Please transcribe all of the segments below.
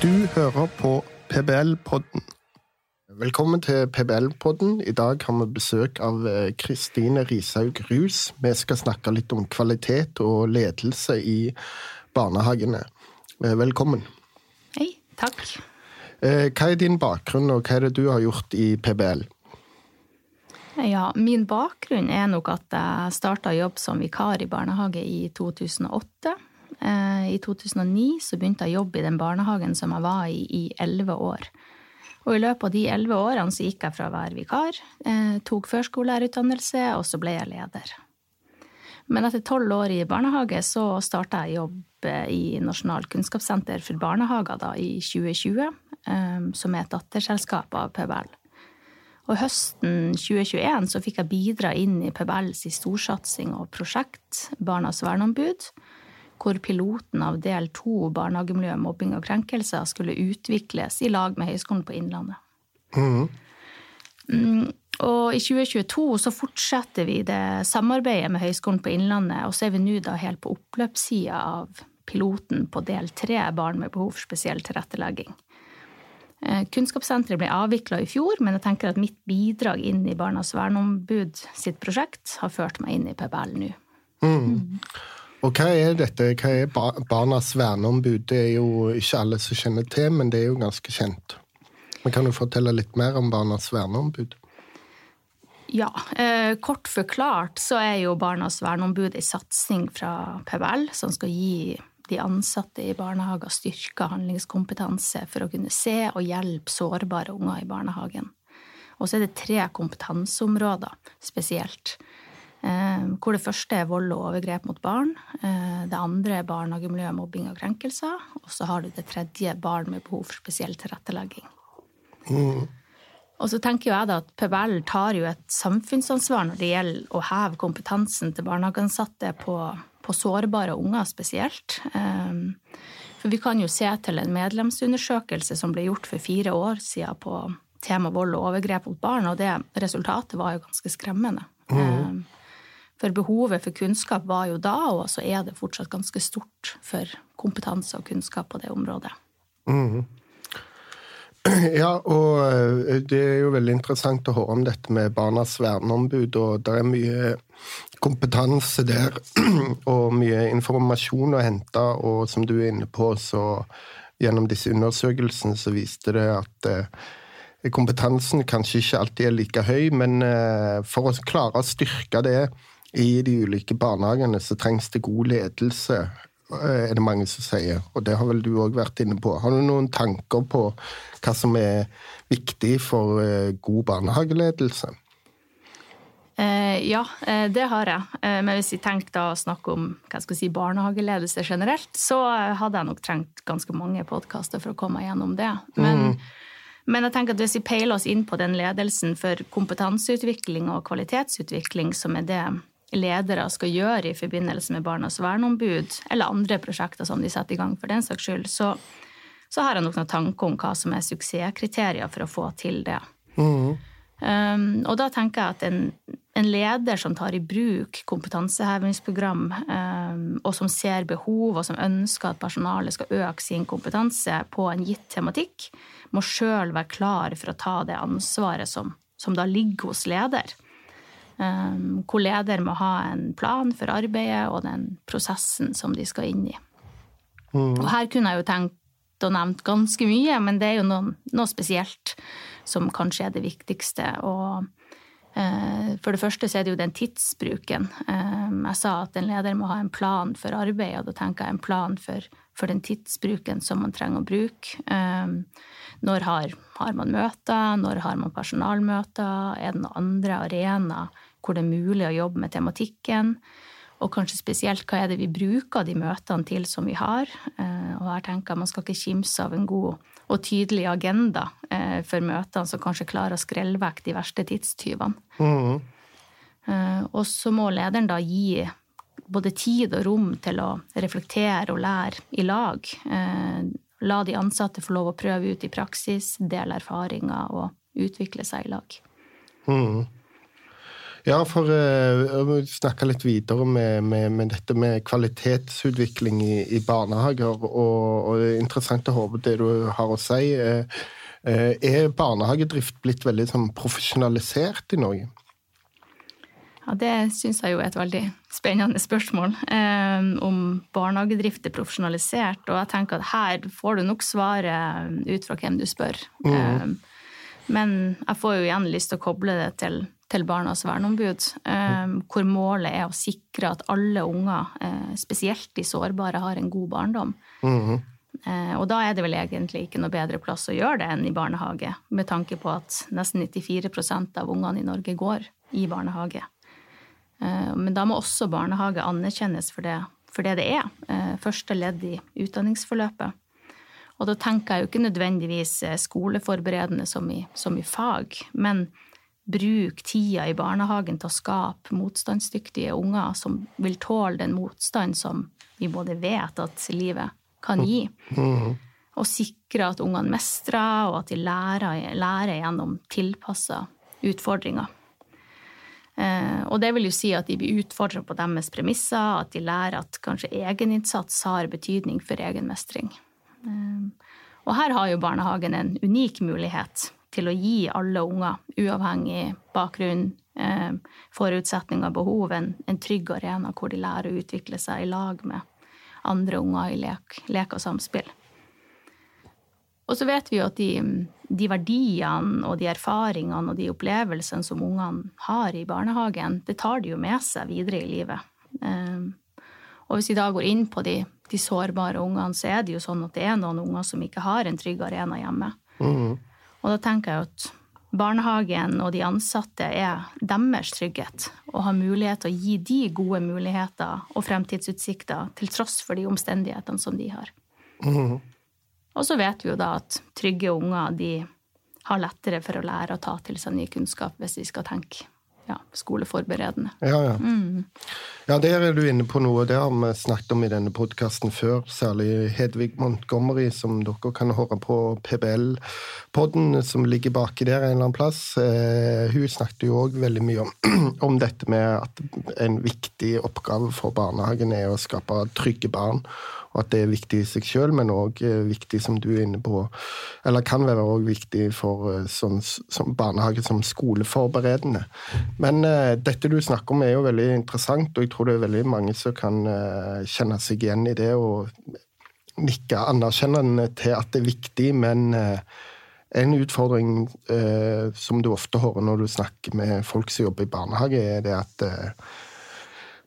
Du hører på PBL-podden. Velkommen til PBL-podden. I dag har vi besøk av eh, Kristine Rishaug Rus. Vi skal snakke litt om kvalitet og ledelse i barnehagene. Eh, velkommen. Hei, takk. Eh, hva er din bakgrunn, og hva er det du har gjort i PBL? Ja, min bakgrunn er nok at jeg starta jobb som vikar i barnehage i 2008. Eh, I 2009 så begynte jeg å jobbe i den barnehagen som jeg var i i elleve år. Og i løpet av de elleve årene så gikk jeg fra å være vikar, eh, tok førskolelærerutdannelse, og så ble jeg leder. Men etter tolv år i barnehage så starta jeg jobb eh, i Nasjonal kunnskapssenter for barnehager da, i 2020, som er et datterselskap av PBL. Og høsten 2021 så fikk jeg bidra inn i PBLs storsatsing og prosjekt Barnas verneombud, hvor piloten av del to barnehagemiljø, mobbing og krenkelser skulle utvikles i lag med Høgskolen på Innlandet. Mm. Mm, og i 2022 så fortsetter vi det samarbeidet med Høgskolen på Innlandet, og så er vi nå da helt på oppløpssida av piloten på del tre, barn med behov for spesiell tilrettelegging. Eh, kunnskapssenteret ble avvikla i fjor, men jeg tenker at mitt bidrag inn i Barnas verneombud sitt prosjekt har ført meg inn i PBL nå. Mm. Og hva er dette? Hva er Barnas verneombud? Det er jo ikke alle som kjenner til, men det er jo ganske kjent. Men Kan du fortelle litt mer om Barnas verneombud? Ja, eh, kort forklart så er jo Barnas verneombud ei satsing fra PBL som skal gi de ansatte i barnehager styrka handlingskompetanse for å kunne se og hjelpe sårbare unger i barnehagen. Og så er det tre kompetanseområder spesielt. Eh, hvor det første er vold og overgrep mot barn. Eh, det andre er barnehagemiljø, mobbing og krenkelser. Og så har du det tredje barn med behov for spesiell tilrettelegging. Mm. Og så tenker jeg da at PBL tar jo et samfunnsansvar når det gjelder å heve kompetansen til barnehageansatte på, på sårbare unger spesielt. Eh, for vi kan jo se til en medlemsundersøkelse som ble gjort for fire år siden på tema vold og overgrep mot barn, og det resultatet var jo ganske skremmende. Mm. For behovet for kunnskap var jo da, og så er det fortsatt ganske stort for kompetanse og kunnskap på det området. Mm. Ja, og eh, det er jo veldig interessant å høre om dette med barnas verneombud, og det er mye kompetanse der og mye informasjon å hente, og som du er inne på, så gjennom disse undersøkelsene så viste det at eh, kompetansen kanskje ikke alltid er like høy, men eh, for å klare å styrke det i de ulike barnehagene så trengs det god ledelse, eh, er det mange som sier. Og det har vel du òg vært inne på. Har du noen tanker på hva som er viktig for eh, god barnehageledelse? Eh, ja, det har jeg. Men hvis jeg tenker å snakke om si, barnehageledelse generelt, så hadde jeg nok trengt ganske mange podkaster for å komme gjennom det. Men, mm. men, jeg tenker at hvis vi peiler oss inn på den ledelsen for kompetanseutvikling og kvalitetsutvikling, som er det ledere skal gjøre i forbindelse med Barnas verneombud, eller andre prosjekter som de setter i gang for den saks skyld, så, så har jeg nok noen tanker om hva som er suksesskriterier for å få til det. Mm. Um, og da tenker jeg at en, en, leder som tar i bruk kompetansehevingsprogram, um, og som ser behov og som ønsker at personalet skal øke sin kompetanse på en gitt tematikk, må sjøl være klar for å ta det ansvaret som, som da ligger hos leder. Um, hvor leder må ha en plan for arbeidet og den prosessen som de skal inn i. Mm. Og her kunne jeg jo tenkt og nevnt ganske mye, men det er jo noe, noe spesielt som kanskje er det viktigste. Og uh, for det første så er det jo den tidsbruken. Um, jeg sa at en leder må ha en plan for arbeidet, og da tenker jeg en plan for, for den tidsbruken som man trenger å bruke. Um, når har, har, man møter, når har man personalmøter, er det noen andre arenaer hvor det er mulig å jobbe med tematikken. Og kanskje spesielt hva er det vi bruker de møtene til som vi har. Eh, og her tenker jeg man skal ikke kimse av en god og tydelig agenda eh, for møtene som kanskje klarer å skrelle vekk de verste tidstyvene. Mm. Og så må lederen da gi både tid og rom til å reflektere og lære i lag. La de ansatte få lov å prøve ut i praksis, dele erfaringer og utvikle seg i lag. Mm. Ja, for uh, å snakke litt videre med, med, med, dette med kvalitetsutvikling i, i barnehager. Og, og, det er interessant å håpe det du har å si. Uh, er barnehagedrift blitt veldig sånn, profesjonalisert i Norge? Ja, Det syns jeg jo er et veldig spennende spørsmål. Om barnehagedrift er profesjonalisert. Og jeg tenker at her får du nok svaret ut fra hvem du spør. Mm. Men jeg får jo igjen lyst til å koble det til til Barnas verneombud, eh, hvor målet er å sikre at alle unger, eh, spesielt de sårbare, har en god barndom. Mm -hmm. Og da er det vel egentlig ikke noe bedre plass å gjøre det enn i barnehage, med tanke på at nesten 94% av ungene i Norge går i barnehage. Men da må også barnehage anerkjennes for det, for det det er. Første ledd i utdanningsforløpet. Og da tenker jeg jo ikke nødvendigvis skoleforberedende som i, som i fag, men bruke tida i barnehagen til å skape motstandsdyktige unger som vil tåle den motstand som vi både vet at livet kan gi. Og sikre at ungene mestrer, og at de lærer, lærer gjennom tilpassa utfordringer. Eh, og det vil jo si at de blir utfordra på deres premisser, at de lærer at kanskje egeninnsats har betydning for egenmestring. Eh, og her har jo barnehagen en unik mulighet til å gi alle unger, uavhengig bakgrunn, forutsetninger og behov, en, en, trygg arena hvor de lærer å utvikle seg i lag med andre unger i lek, lek og samspill. Og så vet vi jo at de, de, verdiene og de erfaringene og de opplevelsene som ungene har i barnehagen, det tar de jo med seg videre i livet. Eh, og hvis vi da går inn på de, de sårbare ungene, så er det jo sånn at det er noen unger som ikke har en trygg arena hjemme. Mm. Og da tenker jeg at barnehagen og de ansatte er deres trygghet, og har mulighet til å gi de gode muligheter og fremtidsutsikter til tross for de omstendighetene som de har. Mm. Og så vet vi jo da at trygge unger de har lettere for å lære å ta til seg ny kunnskap hvis de skal tenke ja, skoleforberedende. Ja, ja. Mm. Ja, der er du inne på noe. Det har vi snakket om i denne podkasten før. Særlig Hedvig Montgomery, som dere kan høre på PBL-podden, som ligger baki der en eller annen plass. Eh, hun snakket jo òg veldig mye om, om, dette med at en viktig oppgave for barnehagen er å skape trygge barn og at det er viktig i seg sjøl, men òg eh, viktig, som du er inne på, eller kan være òg viktig for eh, sånn, som barnehage som skoleforberedende. Men dette du snakker om er jo veldig interessant, og jeg tror det er veldig mange som kan uh, kjenne seg igjen i det og nikke anerkjennende til at det er viktig, men uh, en utfordring som du ofte hører når du snakker med folk som jobber i barnehage, er det at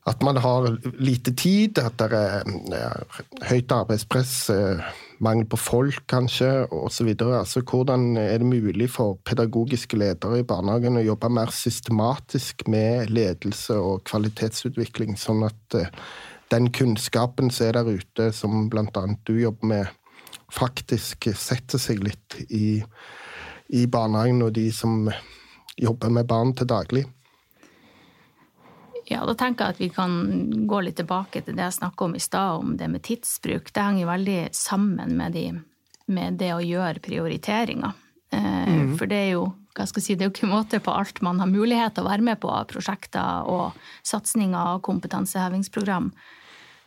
at man har lite tid, at det er, er høyt arbeidspress, eh, mangel på folk kanskje, osv. Altså, hvordan er det mulig for pedagogiske ledere i barnehagen å jobbe mer systematisk med ledelse og kvalitetsutvikling, sånn at eh, den kunnskapen som er der ute, som bl.a. du jobber med, faktisk setter seg litt i, i barnehagen og de som jobber med barn til daglig? Ja, da tenker jeg at vi kan gå litt tilbake til det jeg snakka om i stad, om det med tidsbruk. Det henger veldig sammen med, de, med det å gjøre prioriteringer. Eh, mm. For det er jo hva skal jeg si, det er jo ikke måte på alt man har mulighet til å være med på av prosjekter og satsinger og kompetansehevingsprogram.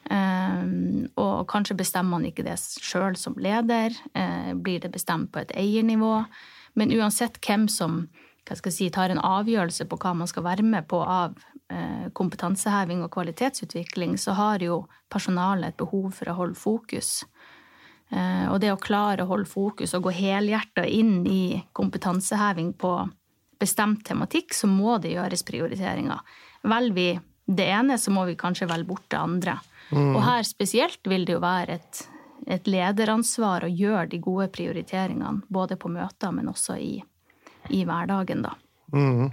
Um, og kanskje bestemmer man ikke det sjøl som leder. Uh, blir det bestemt på et eiernivå? Men uansett hvem som hva skal jeg si, tar en avgjørelse på hva man skal være med på av Eh, kompetanseheving og kvalitetsutvikling, så har jo personalet et behov for å holde fokus. Eh, og det å klare å holde fokus og gå helhjerta inn i kompetanseheving på bestemt tematikk, så må det gjøres prioriteringer. Velger vi det ene, så må vi kanskje velge bort det andre. Mm. Og her spesielt vil det jo være et, et lederansvar å gjøre de gode prioriteringene, både på møter, men også i, i hverdagen, da. Mm.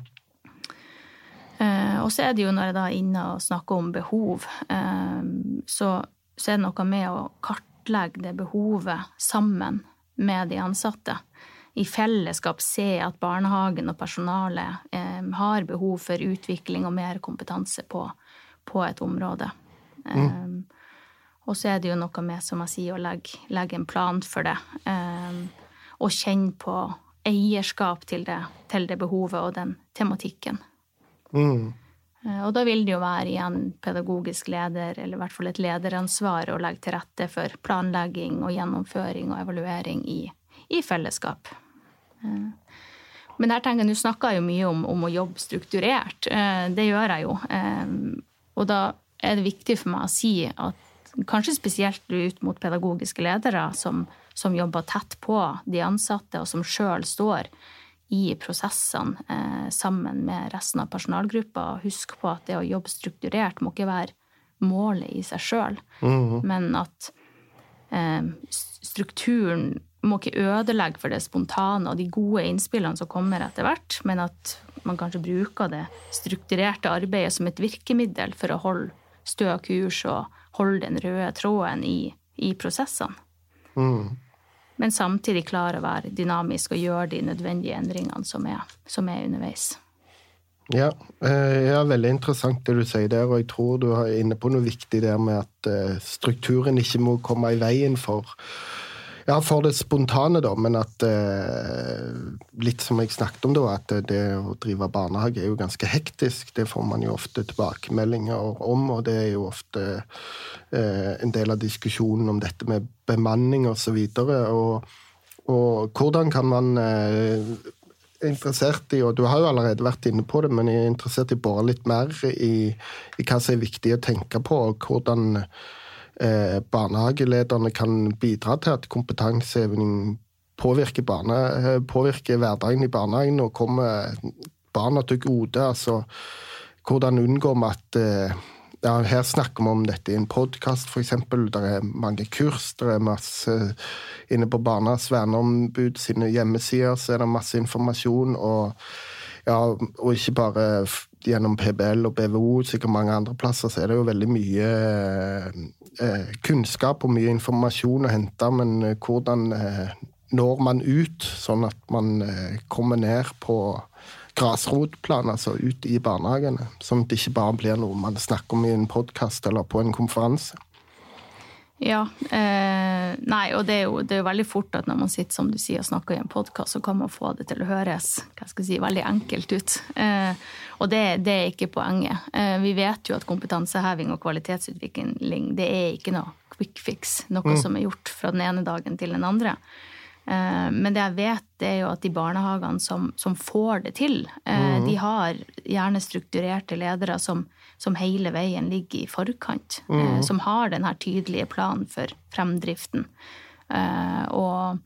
Eh, og så er det jo, når jeg da er inne og snakker om behov, eh, så, så er det noe med å kartlegge det behovet sammen med de ansatte. I fellesskap se at barnehagen og personalet eh, har behov for utvikling og mer kompetanse på, på et område. Mm. Um, og så er det jo noe med, som jeg sier, å legge, legge en plan for det. Um, og kjenne på eierskap til det, til det behovet og den tematikken. Mm. Eh, og da vil det jo være igjen pedagogisk leder, eller i hvert fall et lederansvar, å legge til rette for planlegging og gjennomføring og evaluering i, i fellesskap. Eh, men her tenker jeg, Nå snakker jeg jo mye om, om, å jobbe strukturert. Eh, det gjør jeg jo. Og da er det viktig for meg å si at kanskje spesielt ut mot pedagogiske ledere som, som jobber tett på de ansatte, og som sjøl står i prosessene eh, sammen med resten av personalgruppa. Husk på at det å jobbe strukturert må ikke være målet i seg sjøl, mm. men at eh, strukturen må ikke ødelegge for det spontane og de gode innspillene som kommer etter hvert, men at man kanskje bruker det strukturerte arbeidet som et virkemiddel for å holde stø kurs og holde den røde tråden i, i prosessene. Mm men samtidig klare å være dynamisk og gjøre de nødvendige endringene som er, som er underveis. Ja, eh, ja, veldig interessant det du sier der, og jeg tror du er inne på noe viktig der med at eh, strukturen ikke må komme i veien for ja, for det spontane, da, men at eh, Litt som jeg snakket om, da, at det å drive barnehage er jo ganske hektisk. Det får man jo ofte tilbakemeldinger om, og det er jo ofte eh, en del av diskusjonen om dette med bemanning osv. Og, og, og hvordan kan man eh, interessert i, og Du har jo allerede vært inne på det, men jeg er interessert i å bore litt mer i, i hva som er viktig å tenke på. og hvordan eh, barnehagelederne kan bidra til at kompetanseheving påvirker, barne, eh, påvirker hverdagen i barnehagen og kommer barna til gode. Altså hvordan unngår vi at eh, ja, Her snakker vi om dette i en podkast, f.eks. Det er mange kurs. Det er masse Inne på Barnas verneombud sine hjemmesider så er det masse informasjon. Og, ja, og ikke bare gjennom PBL og BVO, sikkert mange andre plasser, så er det jo veldig mye eh, kunnskap og mye informasjon å hente, men eh, hvordan eh, når man ut, sånn at man eh, kommer ned på grasrotplan, altså ut i barnehagene? Sånn at det ikke bare blir noe man snakker om i en podkast eller på en konferanse. Ja. Eh, nei, og det er, jo, det er, jo, veldig fort at når man sitter som du sier, og snakker i en podkast, så kan man få det til å høres hva skal jeg si, veldig enkelt ut. Eh, og det, det, er ikke poenget. Eh, vi vet jo at kompetanseheving og kvalitetsutvikling det er ikke noe quick fix. Noe mm. som er gjort fra den ene dagen til den andre. Eh, men det jeg vet, det er jo at de barnehagene som, som får det til, mm. de har gjerne strukturerte ledere som, som hele veien ligger i forkant. Mm. Som har den her tydelige planen for fremdriften. Og,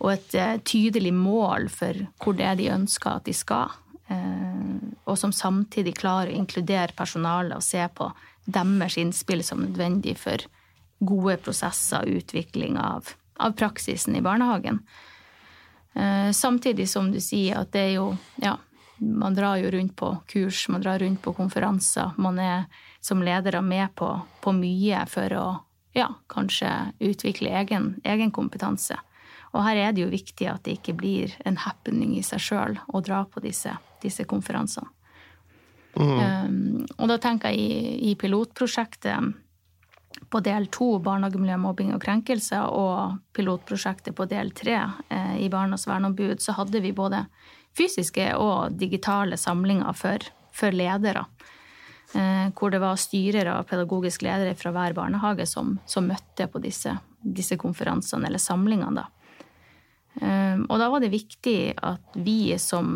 og, et tydelig mål for hvor det er de ønsker at de skal. Og som samtidig klarer å inkludere personalet og se på deres innspill som nødvendig for gode prosesser og utvikling av av praksisen i barnehagen. Eh, samtidig som du sier at det er jo Ja, man drar jo rundt på kurs, man drar rundt på konferanser. Man er som ledere med på, på mye for å ja, kanskje utvikle egen, egen, kompetanse. Og her er det jo viktig at det ikke blir en happening i seg sjøl å dra på disse, disse konferansene. Mm. Um, og da tenker jeg i, i pilotprosjektet på del to, barnehagemiljø, mobbing og krenkelser, og pilotprosjektet på del tre eh, i Barnas verneombud, så hadde vi både fysiske og digitale samlinger for, for ledere. Eh, hvor det var styrere og pedagogiske ledere fra hver barnehage som, som møtte på disse, disse konferansene, eller samlingene, da. Ehm, og da var det viktig at vi som,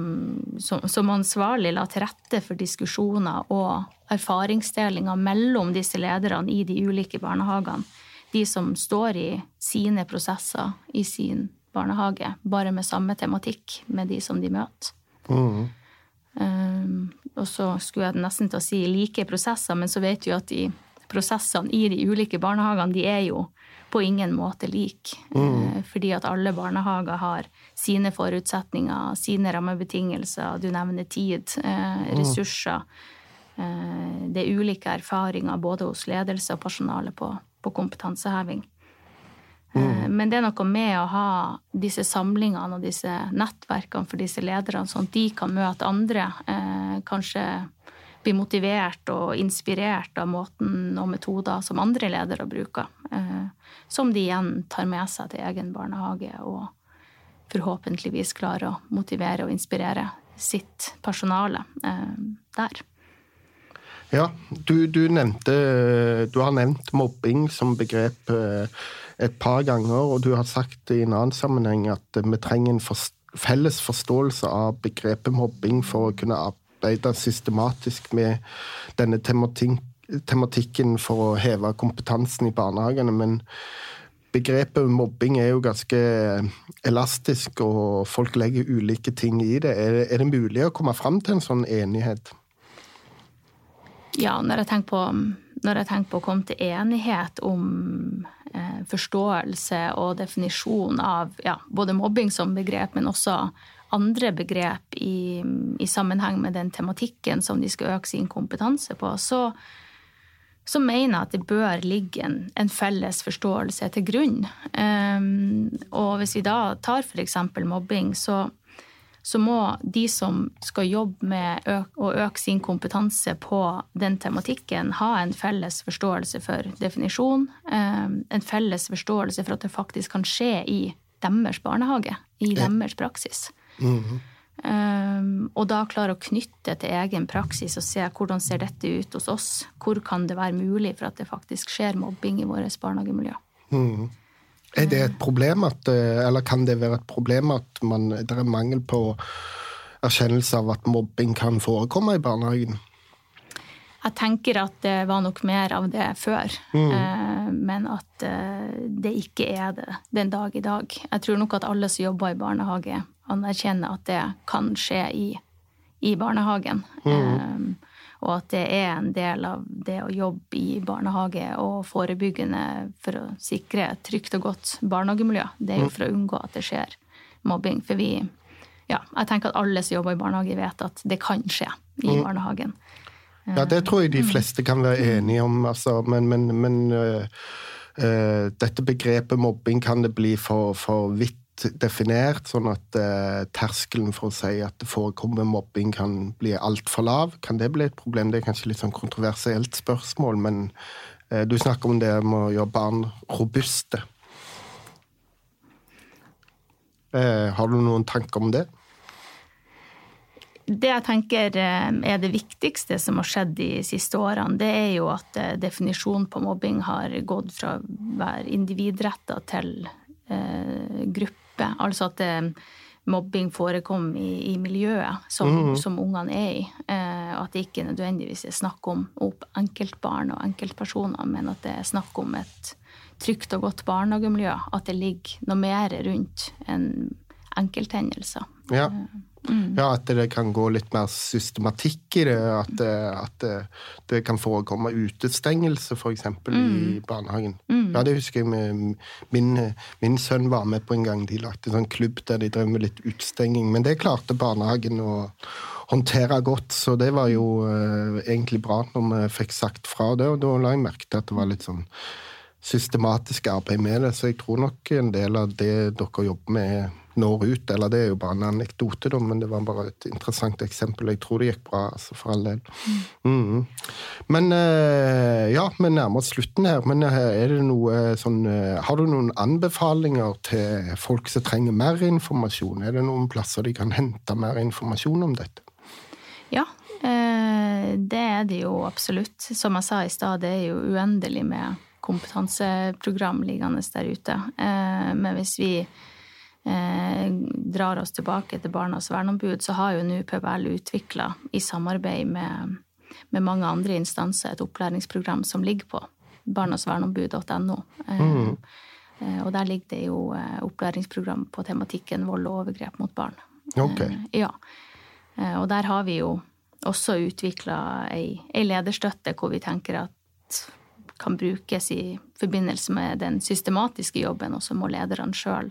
som, som ansvarlig la til rette for diskusjoner og erfaringsdelinger mellom disse lederne i de ulike barnehagene. De som står i sine prosesser i sin barnehage, bare med samme tematikk med de som de møter. Mm. Um, og så skulle jeg nesten til å si like prosesser, men så vet vi at de prosessene i de ulike barnehagene, de er jo på ingen måte lik. Mm. Eh, fordi at alle barnehager har sine forutsetninger, sine rammebetingelser. Du nevner tid, eh, mm. ressurser. Mm. Det er ulike erfaringer både hos ledelse og personale på, på kompetanseheving. Mm. Men det er noe med å ha disse samlingene og disse nettverkene for disse lederne, sånn at de kan møte andre. Kanskje bli motivert og inspirert av måten og metoder som andre ledere bruker som de igjen tar med seg til egen barnehage og forhåpentligvis klarer å motivere og inspirere sitt personale der. Ja, du, du, nevnte Du har nevnt mobbing som begrep et par ganger, og du har sagt i en annen sammenheng at vi trenger en felles forståelse av begrepet mobbing for å kunne arbeide systematisk med denne tematikken for å heve kompetansen i barnehagene. Men begrepet mobbing er jo ganske elastisk, og folk legger ulike ting i det. Er, det mulig å komme fram til en sånn enighet? Ja, når jeg tenker på, jeg tenker på å komme til enighet om eh, forståelse og definisjon av ja, både mobbing som begrep, men også andre begrep i, i, sammenheng med den tematikken som de skal øke sin kompetanse på, så, så mener jeg at det bør ligge en, en felles forståelse til grunn. Um, og hvis vi da tar f.eks. mobbing, så, så, må de som skal jobbe med å øke sin kompetanse på den tematikken, ha en felles forståelse for definisjon, um, en felles forståelse for at det faktisk kan skje i deres barnehage, i deres praksis. Mm -hmm. Um, og da klare å knytte til egen praksis og se hvordan ser dette ut hos oss. Hvor kan det være mulig for at det faktisk skjer mobbing i vårt barnehagemiljø. Mm. Er det et problem at, eh, eller kan det være et problem at man, det er mangel på erkjennelse av at mobbing kan forekomme i barnehagen? Jeg tenker at det var nok mer av det før, mm. Eh, men at eh, det ikke er det den dag i dag. Jeg tror nok at alle som jobber i barnehage, anerkjenner at det kan skje i, i barnehagen. Mm. Og at det er en del av det å jobbe i barnehage og forebyggende for å sikre et trygt og godt barnehagemiljø. Det er jo mm. for å unngå at det skjer mobbing. For vi ja, jeg tenker at alle som jobber i barnehage, vet at det kan skje i mm. barnehagen. Ja, det tror jeg de mm. fleste kan være enige om, altså. Men, men, men uh, uh, dette begrepet mobbing kan det bli for, for vidt definert, sånn at eh, terskelen for å si at det forekommer mobbing kan bli altfor lav. Kan det bli et problem? Det er kanskje litt sånn kontroversielt spørsmål, men eh, du snakker om det med å gjøre barn robuste. Eh, har du noen tanker om det? Det jeg tenker er det viktigste som har skjedd de siste årene, det er jo at definisjonen på mobbing har gått fra å være individretta til gruppe gruppe. Altså at eh, mobbing forekom i, i miljøet som, mm. som ungene er i. Eh, at det ikke nødvendigvis er snakk om enkeltbarn og enkeltpersoner, men at det er snakk om et trygt og godt barnehagemiljø. At det ligger noe mer rundt enn enkelthendelser. Ja. Eh, Mm. Ja, At det kan gå litt mer systematikk i det. At det, at det, det kan forekomme utestengelse, f.eks. Mm. i barnehagen. Mm. Ja, Det husker jeg med min, min, sønn var med på en gang. De lagde en sånn klubb der de drev med litt utestenging. Men det klarte barnehagen å håndtere godt, så det var jo uh, egentlig bra når vi fikk sagt fra det. Og da la jeg merke til at det var litt sånn systematisk arbeid med det. Så jeg tror nok en del av det dere jobber med, når ut. Eller det er jo bare en anekdote, da, men det var bare et interessant eksempel. Jeg tror det gikk bra, altså, for all del. Mm. Men eh, ja, vi nærmer oss slutten her. Men eh, er det noe sånn eh, Har du noen anbefalinger til folk som trenger mer informasjon? Er det noen plasser de kan hente mer informasjon om dette? Ja, det er det jo absolutt. Som jeg sa i stad, det er jo uendelig med kompetanseprogram liggende der ute. Men hvis vi eh, drar oss tilbake til Barnas verneombud, så har jo nå PBL utvikla, i samarbeid med, med, mange andre instanser, et opplæringsprogram som ligger på barnasverneombud.no. Eh, mm. eh, og der ligger det jo eh, opplæringsprogram på tematikken vold og overgrep mot barn. Okay. Eh, ja. Eh, og der har vi jo også utvikla ei, ei lederstøtte hvor vi tenker at kan brukes i forbindelse med den systematiske jobben, og så må lederne sjøl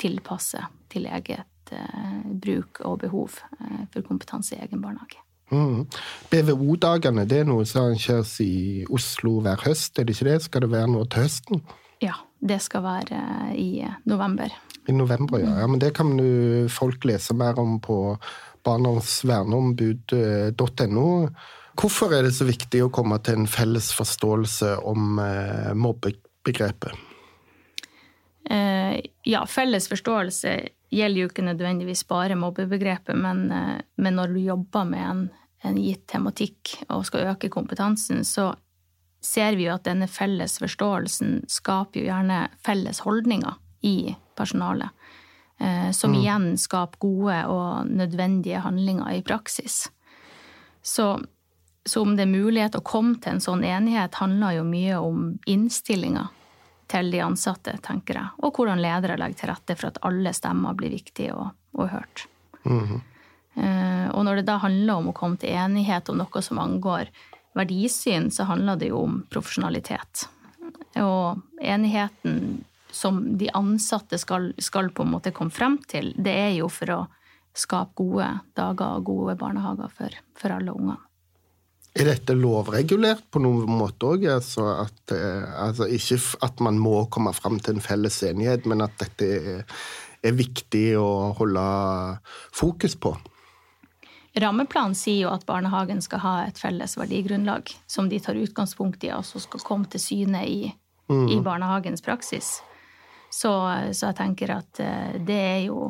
tilpasse til eget eh, bruk og behov eh, for kompetanse i egen barnehage. Mm. BVO-dagene det er noe som arrangeres i Oslo hver høst, er det ikke det? Skal det være noe til høsten? Ja, det skal være eh, i november. I november, ja. ja men det kan folk lese mer om på barndomsverneombud.no. Hvorfor er det så viktig å komme til en felles forståelse om mobbebegrepet? Eh, ja, felles forståelse gjelder jo ikke nødvendigvis bare mobbebegrepet, men, eh, men når du jobber med en, en, gitt tematikk og skal øke kompetansen, så ser vi jo at denne felles forståelsen skaper jo gjerne felles holdninger i personalet. Eh, som mm. igjen skaper gode og nødvendige handlinger i praksis. Så, så om det er mulighet å komme til en sånn enighet, handler jo mye om innstillinga til de ansatte, tenker jeg. Og hvordan ledere legger til rette for at alle stemmer blir viktige og, og hørt. Mm -hmm. Og når det da handler om å komme til enighet om noe som angår verdisyn, så handler det jo om profesjonalitet. Og enigheten som de ansatte skal, skal på en måte komme frem til, det er jo for å skape gode dager og gode barnehager for, for alle ungene. Er dette lovregulert på noen måte òg? Altså, eh, altså ikke at man må komme fram til en felles enighet, men at dette er, er viktig å holde fokus på? Rammeplanen sier jo at barnehagen skal ha et felles verdigrunnlag som de tar utgangspunkt i, og som skal komme til syne i, mm. i barnehagens praksis. Så, så, jeg tenker at eh, det er jo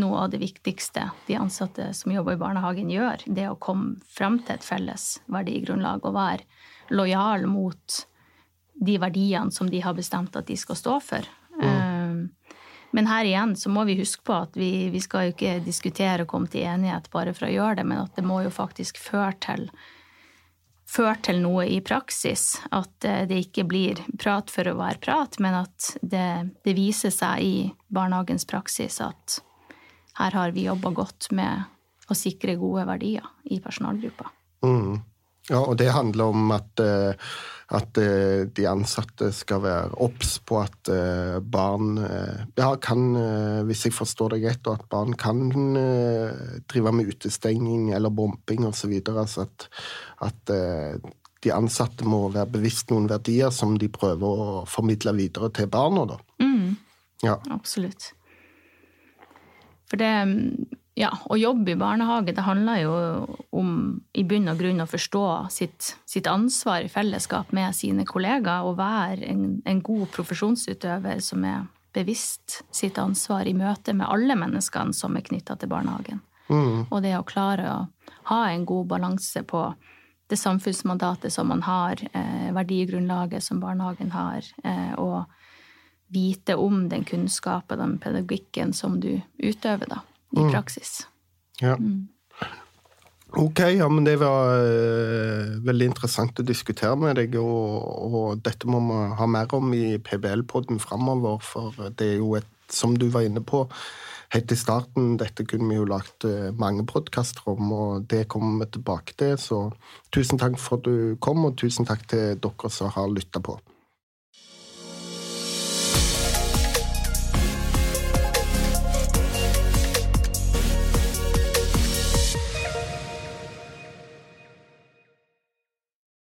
noe av det viktigste de ansatte som jobber i barnehagen, gjør. Det å komme fram til et felles verdigrunnlag og være lojal mot de verdiene som de har bestemt at de skal stå for. Mm. Men her igjen så må vi huske på at vi, vi, skal jo ikke diskutere og komme til enighet bare for å gjøre det, men at det må jo faktisk føre til, føre til noe i praksis. At eh, det ikke blir prat for å være prat, men at det, det viser seg i barnehagens praksis at her har vi jobba godt med å sikre gode verdier i personalgruppa. Mm. Ja, og det handler om at, eh, at eh, de ansatte skal være obs på at eh, barn ja, kan, hvis jeg forstår deg rett, og at barn kan drive med utestenging eller bombing osv. Altså at, at de ansatte må være bevisst noen verdier som de prøver å formidle videre til barna. Da. Mm. Ja. Absolutt. For det ja, å jobbe i barnehage, det handler jo om i bunn og grunn å forstå sitt, sitt ansvar i fellesskap med sine kollegaer og være en, en, god profesjonsutøver som er bevisst sitt ansvar i møte med alle menneskene som er knytta til barnehagen. Mm. Og det å klare å ha en god balanse på det samfunnsmandatet som man har, eh, verdigrunnlaget som barnehagen har, eh, og vite om den kunnskapen, den pedagogikken som du utøver da, i mm. praksis. Ja. Mm. Ok, ja, men det var uh, veldig interessant å diskutere med deg, og, og dette må vi ha mer om i PBL-podden framover, for det er jo et, som du var inne på helt i starten, dette kunne vi jo lagt uh, mange podkaster om, og det kommer vi tilbake til, så tusen takk for at du kom, og tusen takk til dere som har lytta på.